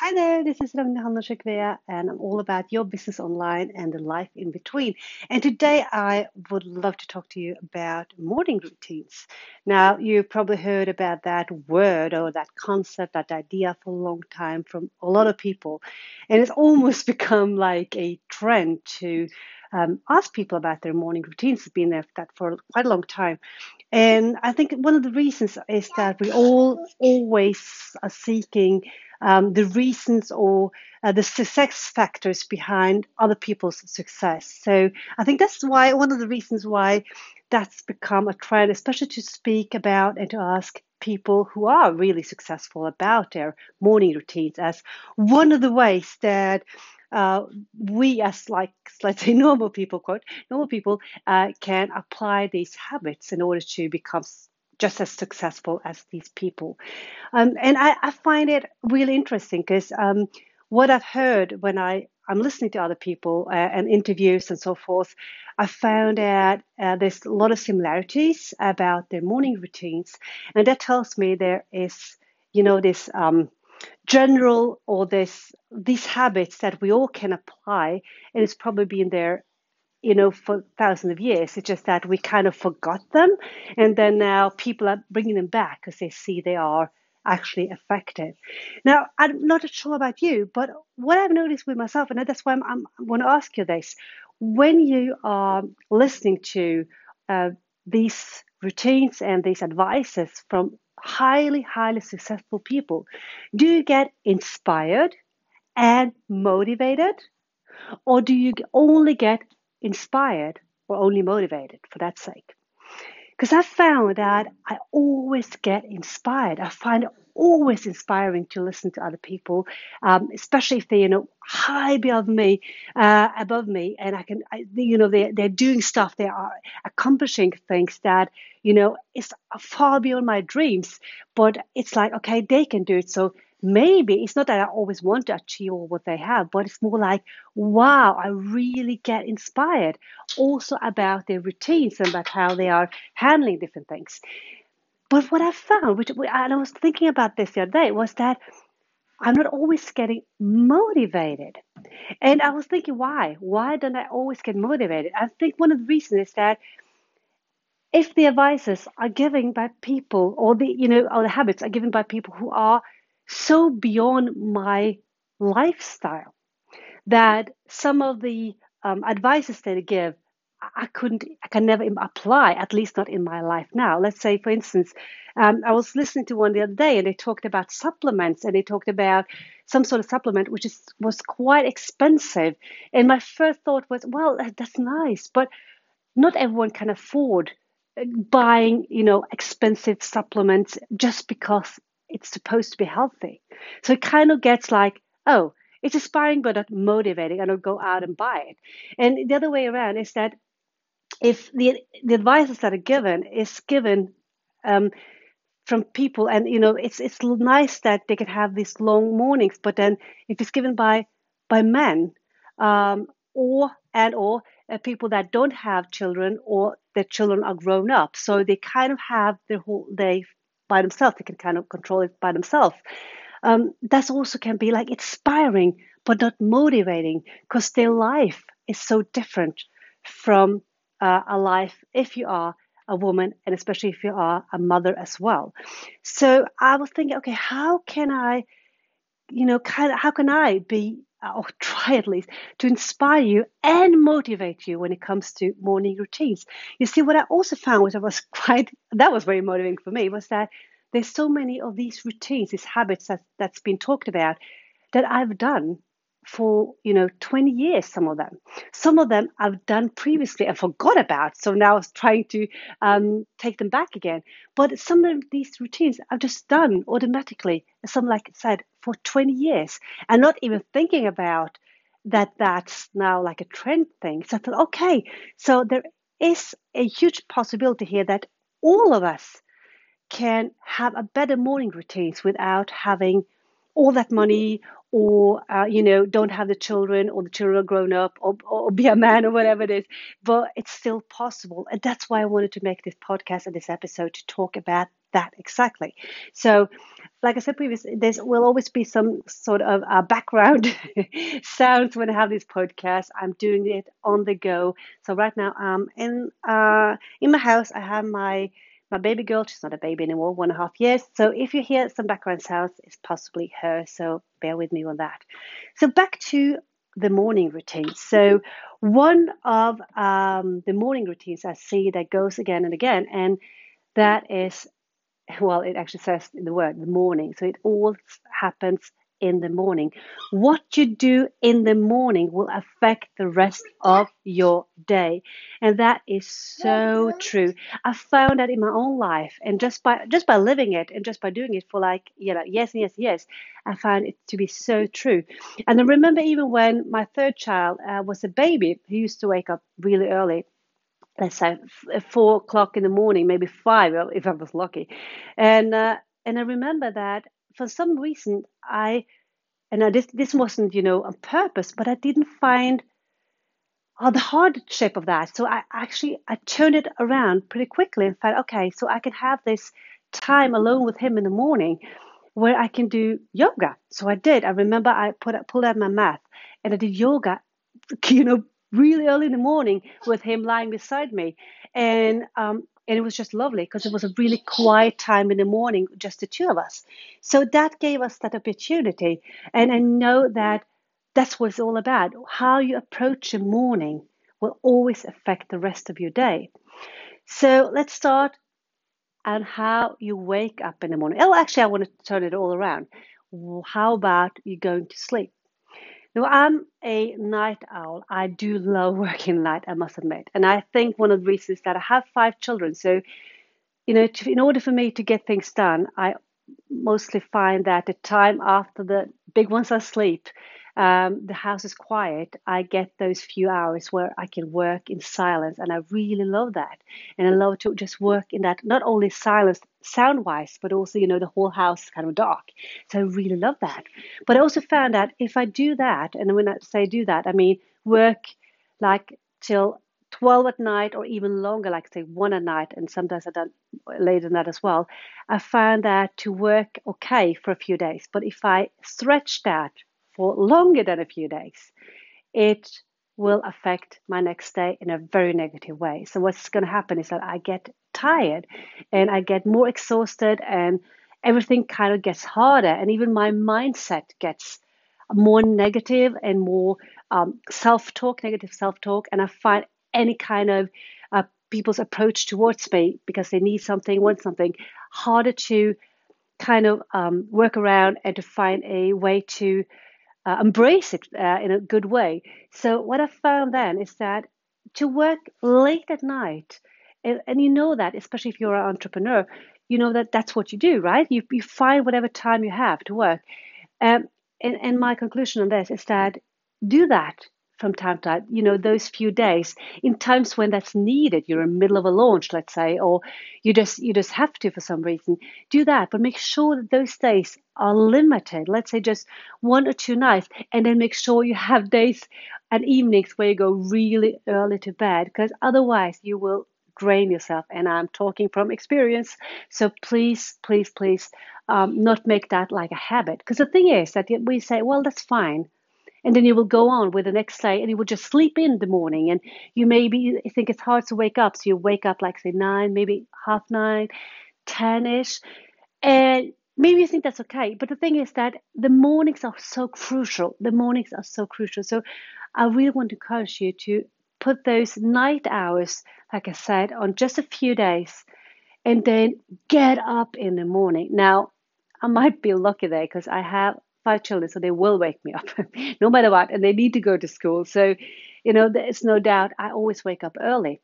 Hi there, this is Ragnar Hanna and I'm all about your business online and the life in between. And today I would love to talk to you about morning routines. Now, you've probably heard about that word or that concept, that idea for a long time from a lot of people. And it's almost become like a trend to um, ask people about their morning routines. It's been there for that for quite a long time. And I think one of the reasons is that we all always are seeking um, the reasons or uh, the success factors behind other people's success. So I think that's why one of the reasons why that's become a trend, especially to speak about and to ask people who are really successful about their morning routines as one of the ways that uh, we as like let's say normal people quote normal people uh, can apply these habits in order to become just as successful as these people. Um, and I, I, find it really interesting because um, what I've heard when I, I'm listening to other people uh, and interviews and so forth, I found that uh, there's a lot of similarities about their morning routines. And that tells me there is, you know, this um, general or this these habits that we all can apply and it's probably been there you know, for thousands of years. It's just that we kind of forgot them. And then now people are bringing them back because they see they are actually effective. Now, I'm not sure about you, but what I've noticed with myself, and that's why I'm, I'm, I want to ask you this when you are listening to uh, these routines and these advices from highly, highly successful people, do you get inspired and motivated? Or do you only get inspired or only motivated for that sake. Because I found that I always get inspired. I find it always inspiring to listen to other people, um, especially if they're you know, high above me, uh, above me, and I can, I, you know, they're they're doing stuff, they are accomplishing things that, you know, is far beyond my dreams. But it's like, okay, they can do it, so maybe it's not that I always want to achieve what they have, but it's more like, wow, I really get inspired also about their routines and about how they are handling different things. But what I found, which and I was thinking about this the other day, was that I'm not always getting motivated. And I was thinking, why? Why don't I always get motivated? I think one of the reasons is that if the advices are given by people or the you know or the habits are given by people who are so beyond my lifestyle that some of the um, advices that they give I couldn't, I can never apply, at least not in my life now. Let's say, for instance, um, I was listening to one the other day and they talked about supplements and they talked about some sort of supplement which is, was quite expensive. And my first thought was, well, that's nice, but not everyone can afford uh, buying, you know, expensive supplements just because it's supposed to be healthy. So it kind of gets like, oh, it's inspiring but not motivating. I don't go out and buy it. And the other way around is that if the the advices that are given is given um, from people, and you know, it's it's nice that they can have these long mornings, but then if it's given by by men um, or and or uh, people that don't have children or their children are grown up, so they kind of have their whole day by themselves. They can kind of control it by themselves. Um, that also can be like inspiring, but not motivating, because their life is so different from uh, a life if you are a woman, and especially if you are a mother as well. So I was thinking, okay, how can I, you know, kind of, how can I be or try at least to inspire you and motivate you when it comes to morning routines. You see, what I also found, which I was quite that was very motivating for me, was that there's so many of these routines, these habits that, that's been talked about that I've done for you know 20 years some of them some of them i've done previously and forgot about so now i was trying to um, take them back again but some of these routines i've just done automatically some like i said for 20 years and not even thinking about that that's now like a trend thing. So i thought okay so there is a huge possibility here that all of us can have a better morning routines without having all that money or uh, you know don't have the children or the children are grown up or, or be a man or whatever it is. But it's still possible. And that's why i wanted to make this podcast and this episode to talk about that exactly. So, like I said previously, there will always be some sort of uh, background sounds when I have these podcasts. I'm doing it on the go. So right now, I'm in uh, in my house. I have my my baby girl. She's not a baby anymore, one and a half years. So if you hear some background sounds, it's possibly her. So bear with me on that. So back to the morning routine. So one of um, the morning routines I see that goes again and again, and that is well, it actually says in the word the morning. So it all happens in the morning. What you do in the morning will affect the rest of your day. And that is so true. I found that in my own life and just by just by living it and just by doing it for like, you know, yes, yes, yes, I found it to be so true. And I remember even when my third child uh, was a baby, he used to wake up really early let's say four o'clock in the morning, maybe five if I was lucky, and uh, and I remember that for some reason I and I, this this wasn't you know on purpose, but I didn't find oh, the hardship of that. So I actually I turned it around pretty quickly and thought, okay, so I can have this time alone with him in the morning where I can do yoga. So I did. I remember I put pulled out my mat and I did yoga, you know, really early in the morning with him lying beside me. And um, and it was just lovely because it was a really quiet time in the morning, just the two of us. So that gave us that opportunity. And I know that that's what it's all about. How you approach a morning will always affect the rest of your day. So let's start on how you wake up in the morning. Oh, actually, I want to turn it all around. How about you going to sleep? Now, I'm a night owl. I do love working night, I must admit. And I think one of the reasons that I have five children. So, you know, to, in order for me to get things done, I mostly find that the time after the big ones are asleep, um, the house is quiet, I get those few hours where I can work in silence. And I really love that. And I love to just work in that, not only silence sound wise, but also, you know, the whole house is kind of dark. So I really love that. But I also found that if I do that, and when I say do that, I mean work like till 12 at night or even longer, like say one at night, and sometimes I've done later than that as well. I found that to work okay for a few days. But if I stretch that for longer than a few days, it will affect my next day in a very negative way. So what's going to happen is that I get tired and I get more exhausted and everything kind of gets harder and even my mindset gets more negative and more um, self-talk, negative self-talk, and I find any kind of uh, people's approach towards me because they need something, want something, harder to kind of um, work around and to find a way to uh, embrace it uh, in a good way. So what I found then is that to work late at night, and, and you know that, especially if you're an entrepreneur, you know that that's what you do, right? You, you find whatever time you have to work. Um, and, and my conclusion on this is that do that from time to time, you know, those few days in times when that's needed. You're in the middle of a launch, let's say, or you just you just have to for some reason. Do that, but make sure that those days are limited. Let's say just one or two nights, and then make sure you have days and evenings where you go really early to bed, because otherwise you will drain yourself. And I'm talking from experience. So please, please, please, um, not make that like a habit. Because the thing is that we say, well, that's fine and then you will go on with the next day and you will just sleep in the morning. And you maybe think it's hard to wake up. So you wake up like say nine maybe half nine ten-ish. And maybe you think that's okay. But the thing is that the mornings are so crucial. The mornings are so crucial. So i really want to encourage you to put those night hours like i said on just a few days and then get up in the morning. Now i might be lucky there because i have five children, so they will wake me up no matter what, and they need to go to school. So, you know, there's no doubt I always wake up early.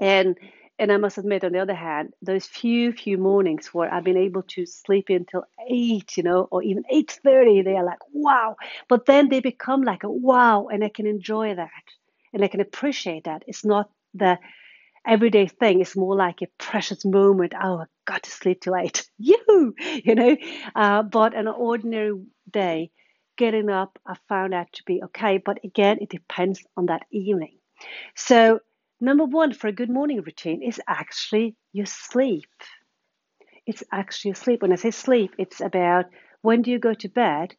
And and I must admit, on the other hand, those few few mornings where I've been able to sleep until eight, you know, or even eight thirty, they are like wow. But then they become like a wow, and I can enjoy that, and I can appreciate that. It's not the everyday thing is more like a precious moment. Oh, I got to sleep till eight. You, you know. Uh, but an ordinary day, getting up, I found that to be okay. But again, it depends on that evening. So, number one for a good morning routine is actually your sleep. it's actually sleep. When I say sleep, it's about when do you go to bed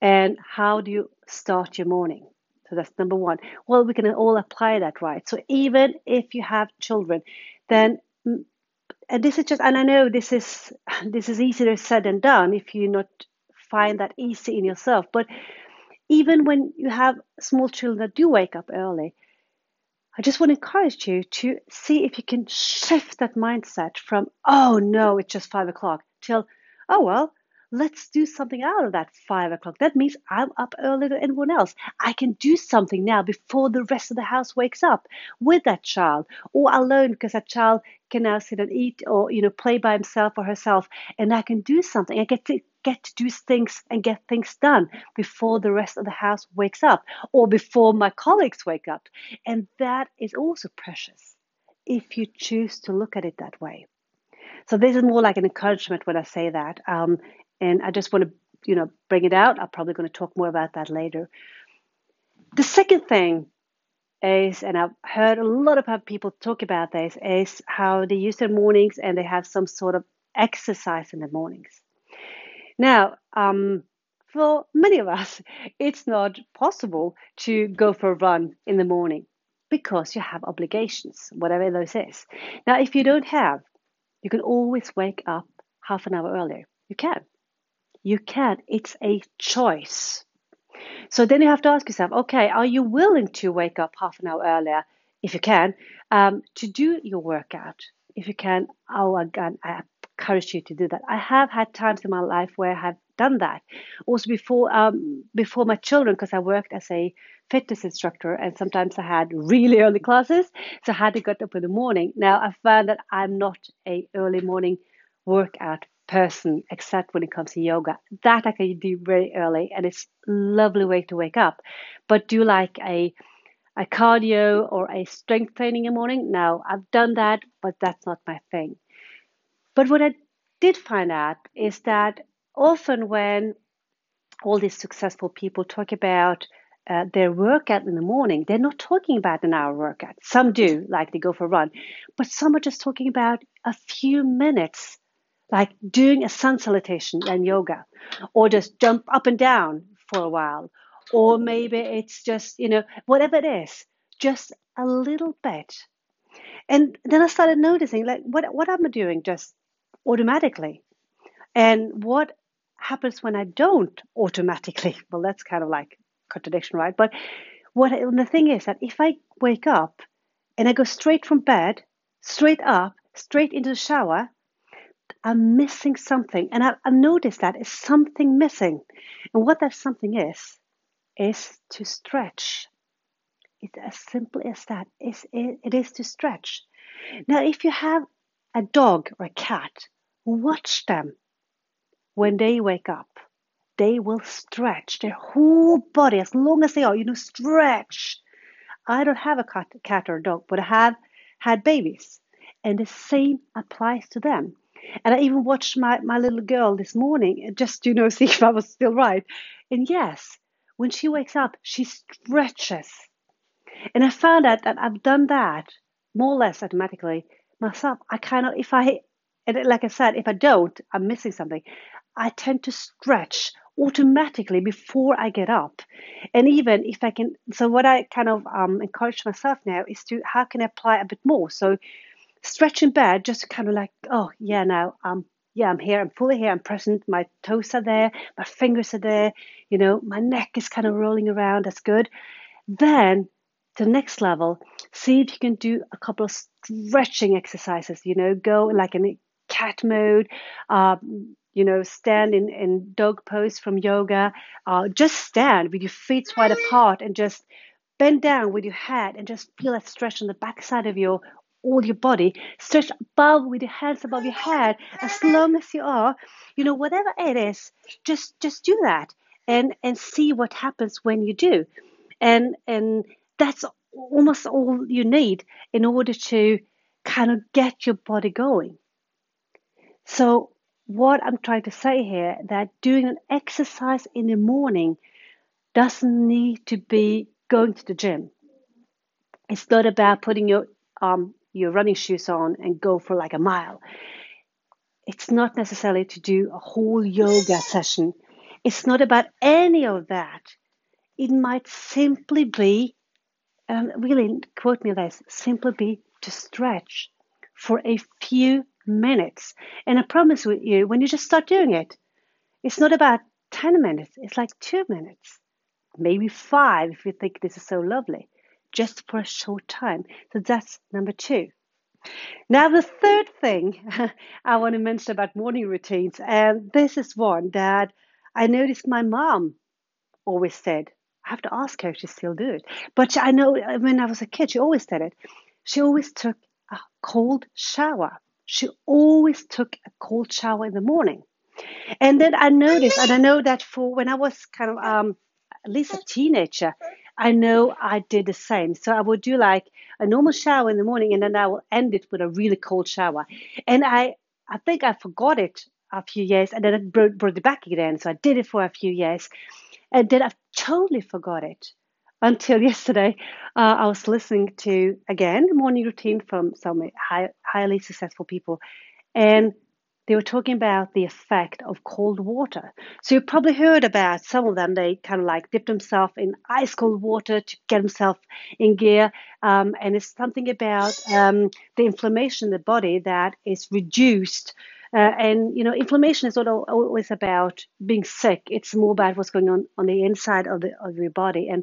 and how do you start your morning. So that's number one. Well, we can all apply that, right? So even if you have children, then mm, and this is just and I know this is this is easier said than done if you not find that easy in yourself. But even when you have small children that do wake up early, I just want to encourage you to see if you can shift that mindset from, oh no, it's just five o'clock, till, oh well, let's do something out of that five o'clock. That means I'm up earlier than anyone else. I can do something now before the rest of the house wakes up with that child or alone because that child can now sit and eat or, you know, play by himself or herself. And I can do something. I get to get to do things and get things done before the rest of the house wakes up or before my colleagues wake up. And that is also precious if you choose to look at it that way. So this is more like an encouragement when I say that. Um, and I just want to, you know, bring it out. I'm probably going to talk more about that later. The second thing is, and I've heard a lot of people talk about this, is how they use their mornings and they have some sort of exercise in the mornings. Now, um, for many of us, it's not possible to go for a run in the morning because you have obligations, whatever those is. Now, if you don't have, you can always wake up half an hour earlier. You can. You can. It's a choice. So then you have to ask yourself, okay, are you willing to wake up half an hour earlier, if you can, um, to do your workout? If you can, oh, again, I encourage you to do that. I have had times in my life where I have done that. Also before um, before my children, because I worked as a fitness instructor, and sometimes I had really early classes, so I had to get up in the morning. Now I found that I'm not a early morning workout person, except when it comes to yoga. That I can do very early, and it's lovely way to wake up. But do you like a a cardio or a strength training in the morning? No, I've done that, but that's not my thing. But what I did find out is that often when all these successful people talk about uh, their workout in the morning, they're not talking about an hour workout. Some do, like they go for a run, but some are just talking about a few minutes, like doing a sun salutation and yoga, or just jump up and down for a while, or maybe it's just, you know, whatever it is, just a little bit. And then I started noticing, like, what what am I doing? Just automatically. And what happens when I don't automatically? Well, that's kind of like contradiction, right? But what the thing is that if I wake up and I go straight from bed, straight up, straight into the shower, I'm missing something. And I, I noticed that is something missing. And what that something is, is to stretch. It's as simple as that. It's, it, it is to stretch. Now, if you have a dog or a cat, watch them when they wake up. They will stretch their whole body as long as they are, you know, stretch. I don't have a cat, cat or a dog, but I have had babies, and the same applies to them. And I even watched my, my little girl this morning just to you know see if I was still right. And yes, when she wakes up, she stretches. And I found out that I've done that more or less automatically myself. I kind of, if I, and like I said, if I don't, I'm missing something. I tend to stretch automatically before I get up. And even if I can, so what I kind of um, encourage myself now is to how can I apply a bit more? So stretch in bed, just kind of like, oh yeah, now um yeah, I'm here, I'm fully here, I'm present, my toes are there, my fingers are there, you know, my neck is kind of rolling around, that's good. Then to the next level, see if you can do a couple of stretching exercises, you know, go like in cat mode, um, you know, stand in, in dog pose from yoga, uh, just stand with your feet wide apart and just bend down with your head and just feel that stretch on the backside of your all your body. Stretch above with your hands above your head as long as you are. You know, whatever it is, just just do that and and see what happens when you do. And and that's almost all you need in order to kind of get your body going. So what I'm trying to say here that doing an exercise in the morning doesn't need to be going to the gym. It's not about putting your um, your running shoes on and go for like a mile. It's not necessarily to do a whole yoga session. It's not about any of that. It might simply be, um, really quote me this, simply be to stretch for a few minutes. And I promise with you, when you just start doing it, it's not about 10 minutes, it's like two minutes, maybe five if you think this is so lovely, just for a short time. So that's number two. Now, the third thing I want to mention about morning routines, and this is one that I noticed my mom always said. I have to ask her if she still do it. But I know when I was a kid, she always did it. She always took a cold shower. She always took a cold shower in the morning. And then I noticed, and I know that for when I was kind of um, at least a teenager, I know I did the same. So I would do like a normal shower in the morning, and then I will end it with a really cold shower. And I, I think I forgot it a few years, and then I brought, brought it back again. So I did it for a few years, and then I totally forgot it until yesterday. Uh, I was listening to again morning routine from some high, highly successful people, and they were talking about the effect of cold water. So you probably heard about some of them. They kind of like dipped themselves in ice cold water to get themselves in gear. Um, and it's something about um, the inflammation in the body that is reduced. Uh, and you know, inflammation is not always about being sick. It's more about what's going on on the inside of the of your body, and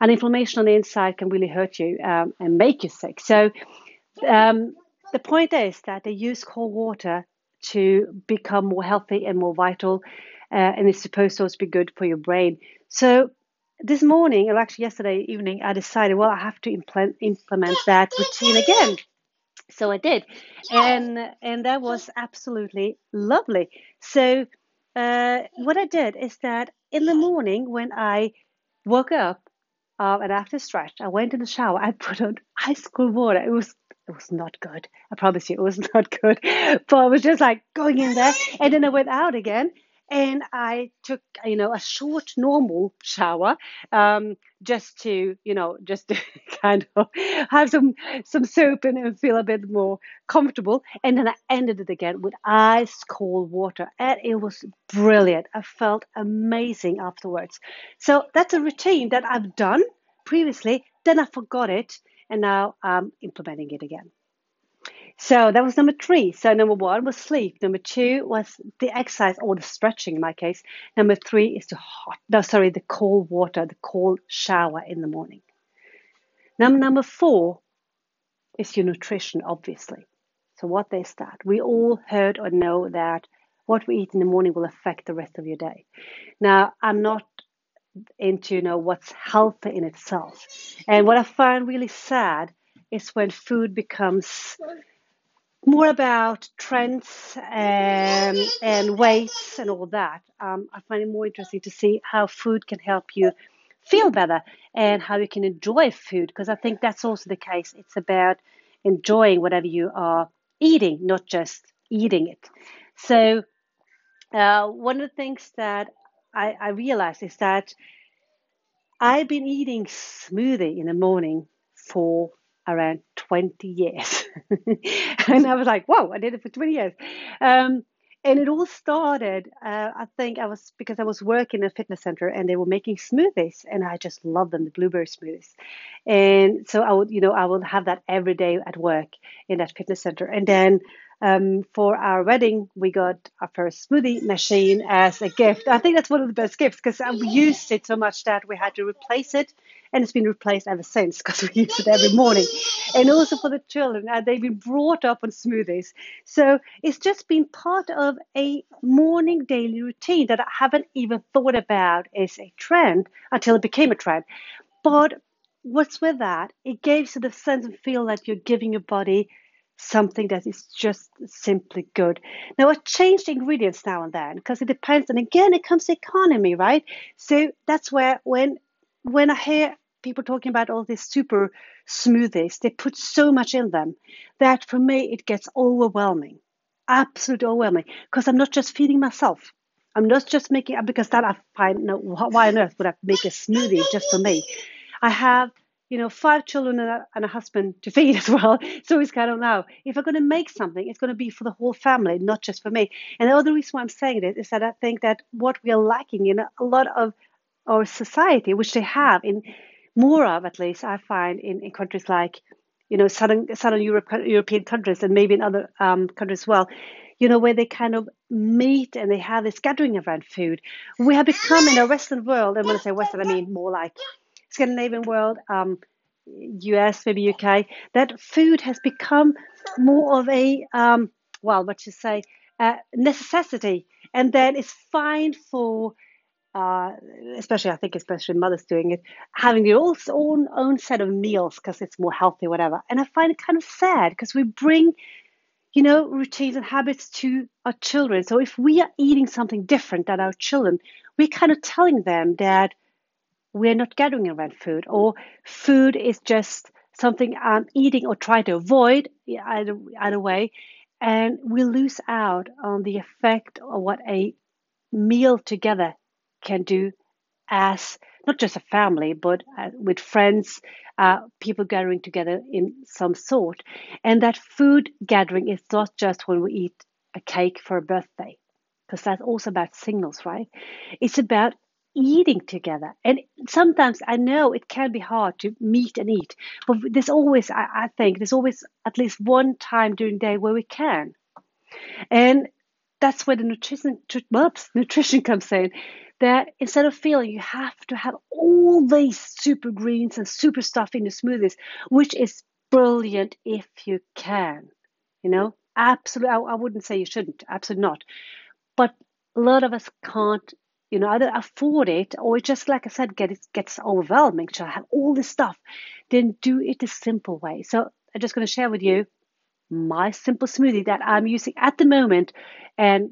and inflammation on the inside can really hurt you um, and make you sick. So um, the point is that they use cold water to become more healthy and more vital. Uh, and it's supposed to also be good for your brain. So this morning, or actually yesterday evening, I decided, well, I have to implement, implement that routine again. So I did, and and that was absolutely lovely. So uh, what I did is that in the morning when I woke up uh, and after stretch, I went in the shower. I put on ice cold water. It was it was not good. I promise you, it was not good. But I was just like going in there, and then I went out again, and I took you know a short normal shower, um, just to you know just to kind of have some some soap in and feel a bit more comfortable, and then I ended it again with ice cold water, and it was brilliant. I felt amazing afterwards. So that's a routine that I've done previously. Then I forgot it and now I'm implementing it again. So that was number three. So number one was sleep. Number two was the exercise or the stretching in my case. Number three is the hot, no, sorry, the cold water, the cold shower in the morning. Now, number four is your nutrition, obviously. So what is that? We all heard or know that what we eat in the morning will affect the rest of your day. Now, I'm not into you know what's healthy in itself. And what I find really sad is when food becomes more about trends and, and weights and all that. Um, I find it more interesting to see how food can help you feel better and how you can enjoy food because I think that's also the case. It's about enjoying whatever you are eating, not just eating it. So, uh, one of the things that I, I realized is that I've been eating smoothie in the morning for around 20 years. and I was like, whoa, I did it for 20 years. Um, and it all started, uh, I think I was because I was working in a fitness center and they were making smoothies and I just love them, the blueberry smoothies. And so I would, you know, I would have that every day at work in that fitness center. And then um, for our wedding, we got our first smoothie machine as a gift. I think that's one of the best gifts because we used it so much that we had to replace it, and it's been replaced ever since because we use it every morning. And also for the children, uh, they've been brought up on smoothies. So it's just been part of a morning daily routine that I haven't even thought about as a trend until it became a trend. But what's with that? It gives you the sense and feel that you're giving your body something that is just simply good. Now, I change the ingredients now and then because it depends, and again, it comes to economy, right? So that's where when when I hear people talking about all these super smoothies, they put so much in them that for me it gets overwhelming, absolutely overwhelming, because I'm not just feeding myself. I'm not just making because that I find no why on earth would I make a smoothie just for me? I have you know, five children and a, and a, husband to feed as well. So it's kind of now, if I'm going to make something, it's going to be for the whole family, not just for me. And the other reason why I'm saying this is that I think that what we are lacking in a lot of our society, which they have in more of at least, I find in, in countries like, you know, southern southern Europe, European countries and maybe in other um, countries as well, you know, where they kind of meet and they have this gathering around food. We have become in a Western world, and when I say Western, I mean more like Scandinavian world, um, US, maybe UK, that food has become more of a, um, well, what you say, uh, necessity. And then it's fine for, uh, especially I think, especially mothers doing it, having their own own set of meals because it's more healthy, whatever. And I find it kind of sad because we bring, you know, routines and habits to our children. So if we are eating something different than our children, we're kind of telling them that we're not gathering around food, or food is just something I'm eating or try to avoid either, either way. And we lose out on the effect of what a meal together can do as not just a family, but uh, with friends, uh, people gathering together in some sort. And that food gathering is not just when we eat a cake for a birthday, because that's also about signals, right? It's about eating together. And sometimes I know it can be hard to meet and eat, but there's always, I, I think, there's always at least one time during the day where we can. And that's where the nutrition, oops, nutrition comes in. That instead of feeling you have to have all these super greens and super stuff in the smoothies, which is brilliant if you can, you know, absolutely. I, I wouldn't say you shouldn't, absolutely not. But a lot of us can't you know, either afford it or just like I said, get it gets overwhelming to have all this stuff. Then do it the simple way. So I'm just going to share with you my simple smoothie that I'm using at the moment, and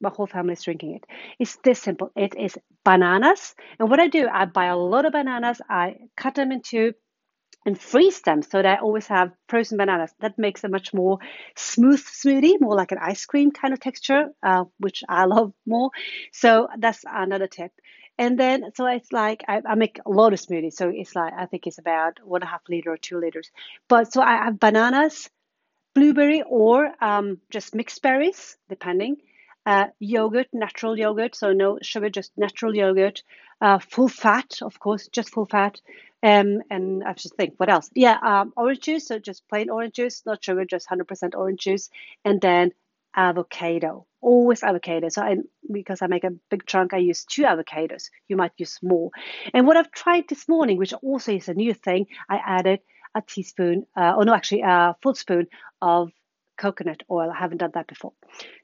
my whole family is drinking it. It's this simple. It is bananas, and what I do, I buy a lot of bananas. I cut them into and freeze them so that I always have frozen bananas. That makes a much more smooth smoothie, more like an ice cream kind of texture, uh, which I love more. So that's another tip. And then, so it's like I, I, make a lot of smoothies. So it's like, I think it's about one and a half liter or two liters. But so I have bananas, blueberry, or um, just mixed berries, depending. Uh, yogurt, natural yogurt, so no sugar, just natural yogurt. Uh, full fat, of course, just full fat. Um, and I just think, what else? Yeah, um, orange juice, so just plain orange juice, not sugar, just 100% orange juice. And then avocado, always avocado. So I, because I make a big chunk, I use two avocados. You might use more. And what I've tried this morning, which also is a new thing, I added a teaspoon, uh, or no, actually a full spoon of coconut oil. I haven't done that before.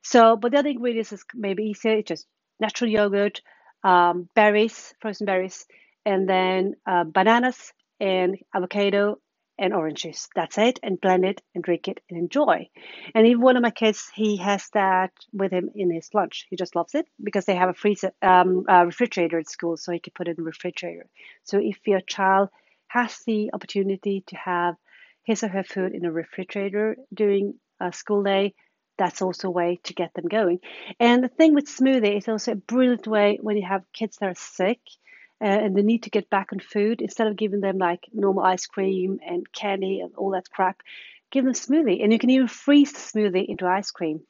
So, but the other ingredients is maybe easier. It's just natural yogurt, um, berries, frozen berries, and then uh, bananas and avocado and oranges. That's it, and blend it and drink it and enjoy. And even one of my kids, he has that with him in his lunch. He just loves it because they have a freezer, um, a refrigerator at school, so he can put it in the refrigerator. So if your child has the opportunity to have his or her food in a refrigerator during a school day, that's also a way to get them going. And the thing with smoothie is also a brilliant way when you have kids that are sick uh, and they need to get back on food, instead of giving them like normal ice cream and candy and all that crap, give them smoothie. And you can even freeze the smoothie into ice cream,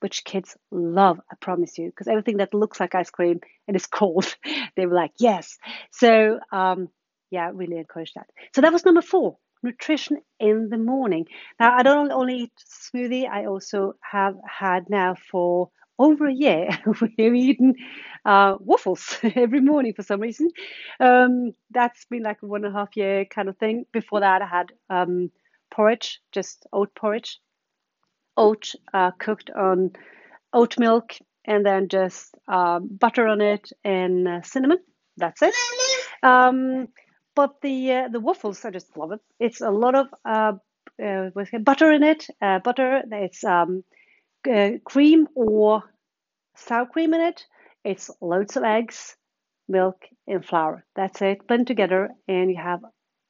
which kids love, I promise you, because everything that looks like ice cream and is cold, they were like, yes. So, um, yeah, really encourage that. So that was number four nutrition in the morning. Now, I don't only eat smoothie, I also have had now for over a year, we've eaten uh, waffles every morning for some reason. Um, that's been like a one and a half year kind of thing. Before that, I had um, porridge, just oat porridge, oat uh, cooked on oat milk, and then just uh, butter on it and uh, cinnamon. That's it. Um, but the uh, the waffles, I just love it. It's a lot of uh, butter in it. butter. It's um, uh, cream or sour cream in it. It's loads of eggs, milk, and flour. That's it. Blend together, and you have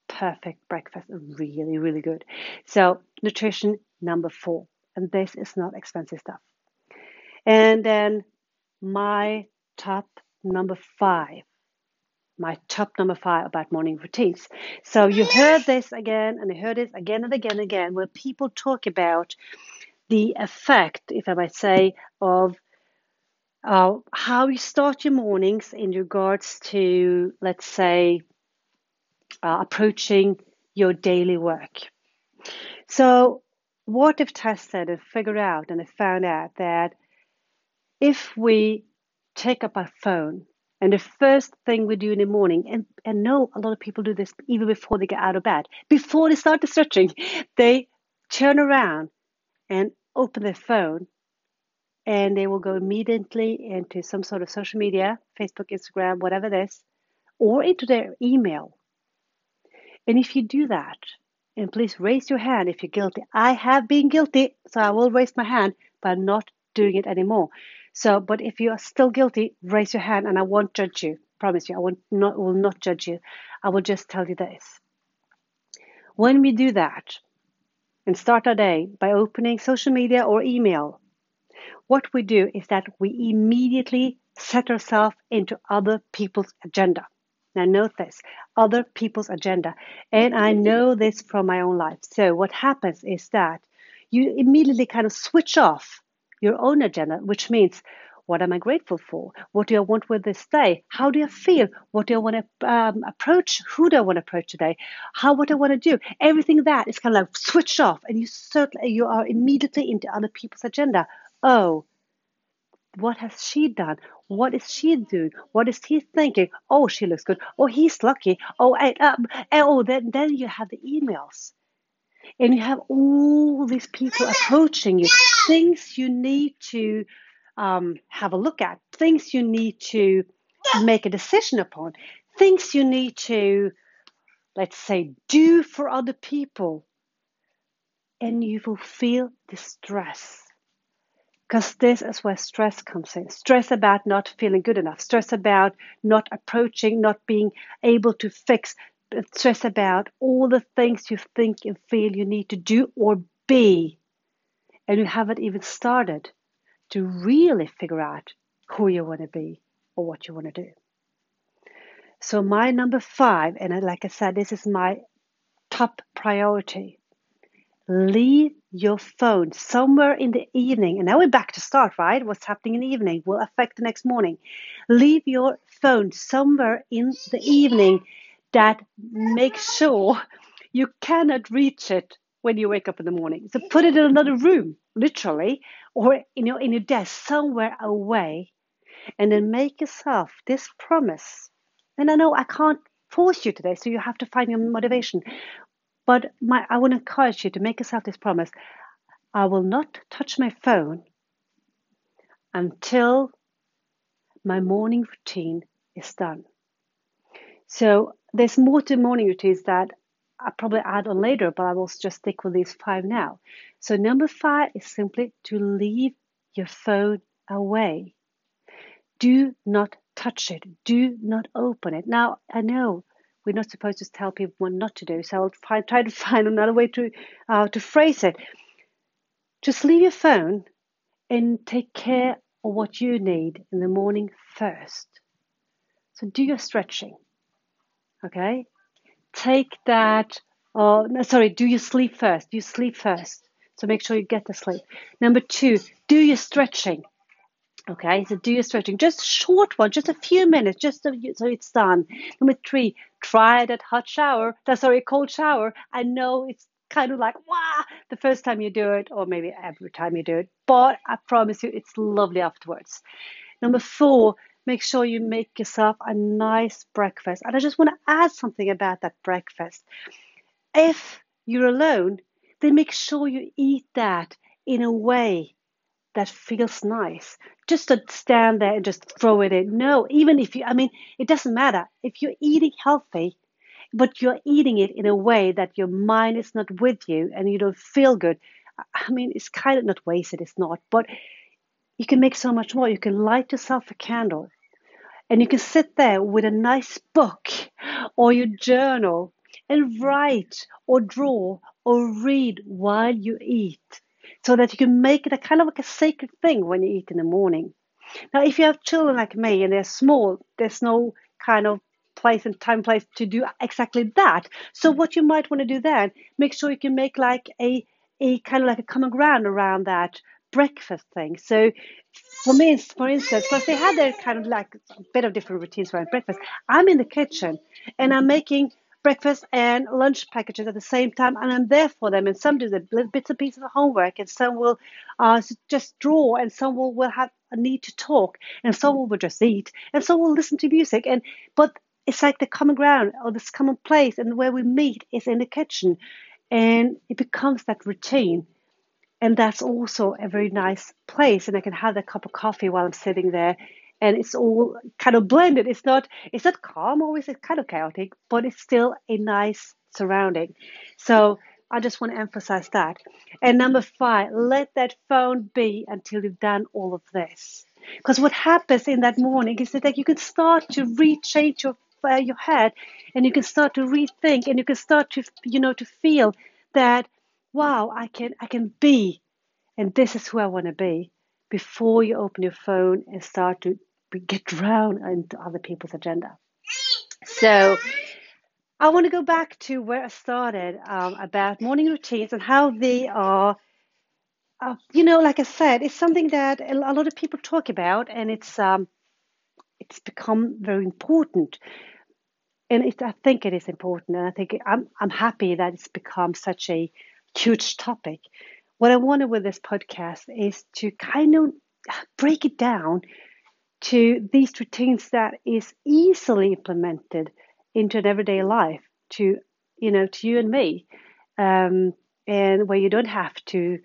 perfect breakfast. Really, really good. So, nutrition number four. And this is not expensive stuff. And then my top number five my top number five about morning routines. So you heard this again and you heard it again and again and again where people talk about the effect, if I might say, of uh, how you start your mornings in regards to, let's say, uh, approaching your daily work. So, what if tested and figured out and I found out that if we take up our phone and the first thing we do in the morning, and, and know a lot of people do this even before they get out of bed, before they start the stretching, they turn around and open their phone and they will go immediately into some sort of social media, Facebook, Instagram, whatever it is, or into their email. And if you do that, and please raise your hand if you're guilty. I have been guilty, so I will raise my hand, but I'm not doing it anymore. So, but if you are still guilty, raise your hand and I won't judge you. Promise you, I will not, will not judge you. I will just tell you this. When we do that and start our day by opening social media or email, what we do is that we immediately set ourselves into other people's agenda. Now, note this other people's agenda. And I know this from my own life. So, what happens is that you immediately kind of switch off your own agenda, which means what am I grateful for? What do I want with this day? How do I feel? What do I want to um, approach? Who do I want to approach today? How what do I want to do? Everything that is kind of like switched off, and you certainly you are immediately into other people's agenda. Oh, what has she done? What is she doing? What is he thinking? Oh, she looks good. Oh, he's lucky. Oh, I, um, oh, then then you have the emails and you have all these people approaching you, things you need to um, have a look at, things you need to make a decision upon, things you need to, let's say, do for other people, and you will feel the stress. Because this is where stress comes in. Stress about not feeling good enough, stress about not approaching, not being able to fix, stress about all the things you think and feel you need to do or be, and you haven't even started to really figure out who you want to be or what you want to do. So, my number five, and like I said, this is my top priority leave your phone somewhere in the evening. And now we're back to start, right? What's happening in the evening will affect the next morning. Leave your phone somewhere in the evening that makes sure you cannot reach it when you wake up in the morning. So put it in another room, literally, or in your in your desk somewhere away, and then make yourself this promise. And I know I can't force you today, so you have to find your motivation. But my, I want to encourage you to make yourself this promise. I will not touch my phone until my morning routine is done. So there's more to morning routines that I'll probably add on later, but I will just stick with these five now. So number five is simply to leave your phone away. Do not touch it. Do not open it. Now I know we're not supposed to tell people what not to do, so I'll try, try to find another way to uh, to phrase it. Just leave your phone and take care of what you need in the morning first. So do your stretching Okay? Take that, or no, sorry, do you sleep first. You sleep first. So make sure you get the sleep. Number two, do your stretching. Okay, so do your stretching, just short one, just a few minutes, just so, you, so it's done. Number three, try that hot shower. That's sorry, cold shower. I know it's kind of like wow the first time you do it, or maybe every time you do it, but I promise you, it's lovely afterwards. Number four, make sure you make yourself a nice breakfast. And I just want to add something about that breakfast. If you're alone, then make sure you eat that in a way that feels nice. Just to stand there and just throw it in. No, even if you, I mean, it doesn't matter. If you're eating healthy, but you're eating it in a way that your mind is not with you and you don't feel good, I mean, it's kind of not wasted, it's not, but you can make so much more. You can light yourself a candle and you can sit there with a nice book or your journal and write or draw or read while you eat so that you can make it a kind of like a sacred thing when you eat in the morning. Now, if you have children like me and they're small, there's no kind of place and time place to do exactly that. So mm. what you might want to do then, make sure you can make like a a kind of like a common ground around that breakfast thing. So for me, for instance, because they had their kind of like a bit of different routines around breakfast, I'm in the kitchen and I'm making breakfast and lunch packages at the same time, and I'm there for them. And some do the bits and pieces of homework, and some will uh, just draw, and some will, will have a need to talk, and some will just eat, and some will listen to music. And but it's like the common ground or this common place, and where we meet is in the kitchen, and it becomes that routine. And that's also a very nice place, and I can have a cup of coffee while I'm sitting there and it's all kind of blended. It's not it's not calm always. It's kind of chaotic, but it's still a nice surrounding. So I just want to emphasize that. And number five, let that phone be until you've done all of this. Because what happens in that morning is that you can start to rechange your uh, your head, and you can start to rethink, and you can start to you know to feel that wow, I can I can be, and this is who I want to be before you open your phone and start to get drowned into other people's agenda. So I want to go back to where I started um, about morning routines and how they are. Uh, you know, like I said, it's something that a lot of people talk about, and it's um, it's become very important. And it, I think it is important, and I think I'm I'm happy that it's become such a huge topic. What I wanted with this podcast is to kind of break it down to these routines that is easily implemented into an everyday life to you know to you and me um, and where you don't have to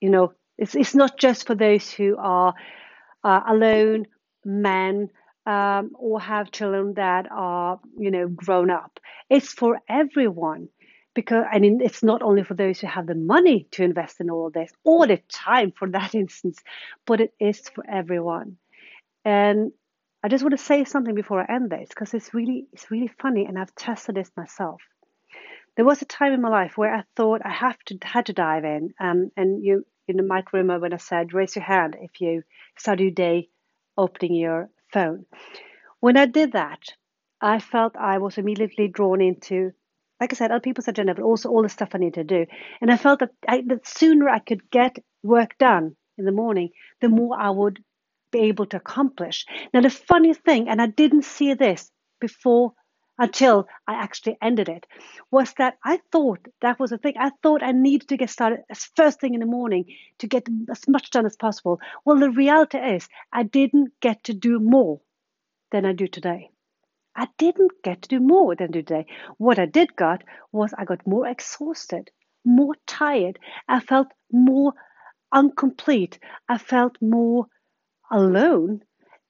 you know it's, it's not just for those who are uh, alone men um, or have children that are you know grown up it's for everyone because I mean it's not only for those who have the money to invest in all this or the time for that instance but it is for everyone and I just want to say something before I end this because it's really it's really funny and I've tested this myself. There was a time in my life where I thought I have to had to dive in. Um, and you you know might remember when I said raise your hand if you start your day opening your phone. When I did that, I felt I was immediately drawn into like I said, other people's agenda, but also all the stuff I need to do. And I felt that, I, that sooner I could get work done in the morning, the more I would be able to accomplish. Now, the funny thing, and I didn't see this before until I actually ended it, was that I thought that was a thing. I thought I needed to get started as first thing in the morning to get as much done as possible. Well, the reality is, I didn't get to do more than I do today. I didn't get to do more than today. What I did got was I got more exhausted, more tired. I felt more incomplete. I felt more alone.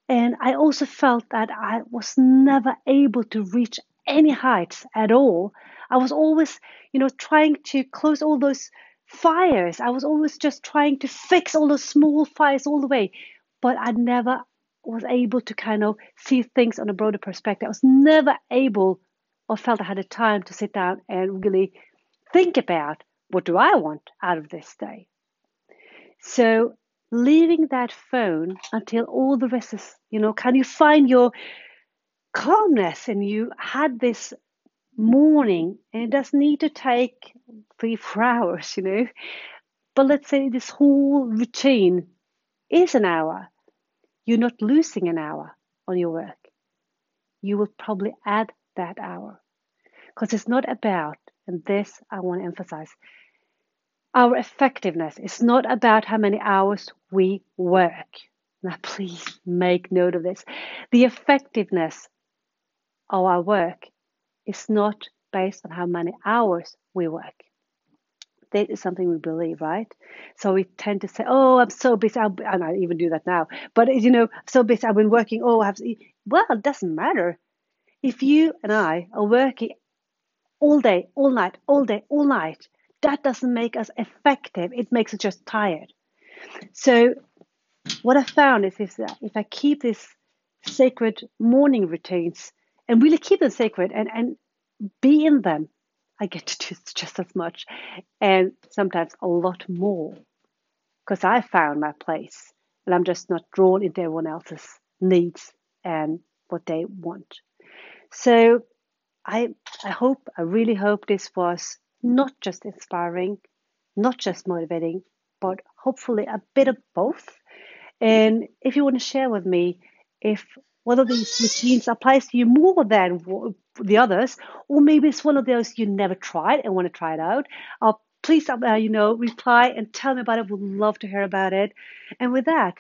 And I also felt that I was never able to reach any heights at all. I was always, you know, trying to close all those fires. I was always just trying to fix all those small fires all the way. But I never was able to kind of see things on a broader perspective. I was never able or felt I had the time to sit down and really think about what do I want out of this day. So leaving that phone until all the rest is, you know, can you find your calmness? And you had this morning, and it doesn't need to take three, four hours, you know. But let's say this whole routine is an hour. You're not losing an hour on your work. You will probably add that hour. Because it's not about, and this I want to emphasize, our effectiveness is not about how many hours we work. Now, please make note of this. The effectiveness of our work is not based on how many hours we work. That is something we believe, right? So we tend to say, "Oh, I'm so busy," I'll, and I even do that now. But you know, so busy. I've been working. Oh, I have. Well, it doesn't matter if you and I are working all day, all night, all day, all night that doesn't make us effective. It makes us just tired. So what I found is, that if I keep these sacred morning routines and really keep them sacred and, and be in them, I get to do just as much and sometimes a lot more because I found my place and I'm just not drawn into everyone else's needs and what they want. So I, I hope, I really hope this was not just inspiring, not just motivating, but hopefully a bit of both. And if you want to share with me if one of these routines applies to you more than the others, or maybe it's one of those you never tried and want to try it out, uh, please, uh, you know, reply and tell me about it. We'd love to hear about it. And with that,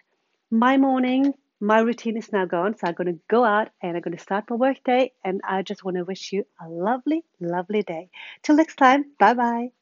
my morning, my routine is now gone. So I'm going to go out and I'm going to start my workday. And I just want to wish you a lovely, lovely day. Till next time, bye bye.